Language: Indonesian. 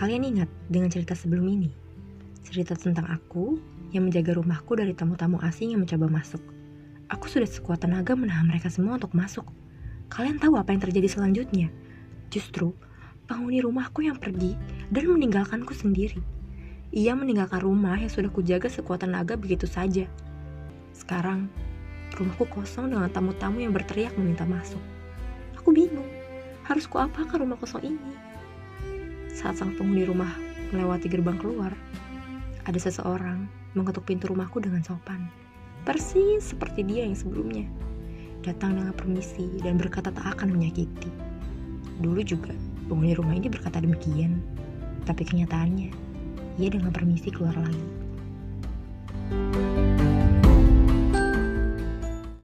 Kalian ingat dengan cerita sebelum ini? Cerita tentang aku yang menjaga rumahku dari tamu-tamu asing yang mencoba masuk. Aku sudah sekuat tenaga menahan mereka semua untuk masuk. Kalian tahu apa yang terjadi selanjutnya? Justru, penghuni rumahku yang pergi dan meninggalkanku sendiri. Ia meninggalkan rumah yang sudah kujaga sekuat tenaga begitu saja. Sekarang, rumahku kosong dengan tamu-tamu yang berteriak meminta masuk. Aku bingung, harus kuapakan rumah kosong ini? Saat sang penghuni rumah melewati gerbang keluar, ada seseorang mengetuk pintu rumahku dengan sopan. Persis seperti dia yang sebelumnya. Datang dengan permisi dan berkata tak akan menyakiti. Dulu juga penghuni rumah ini berkata demikian, tapi kenyataannya ia dengan permisi keluar lagi.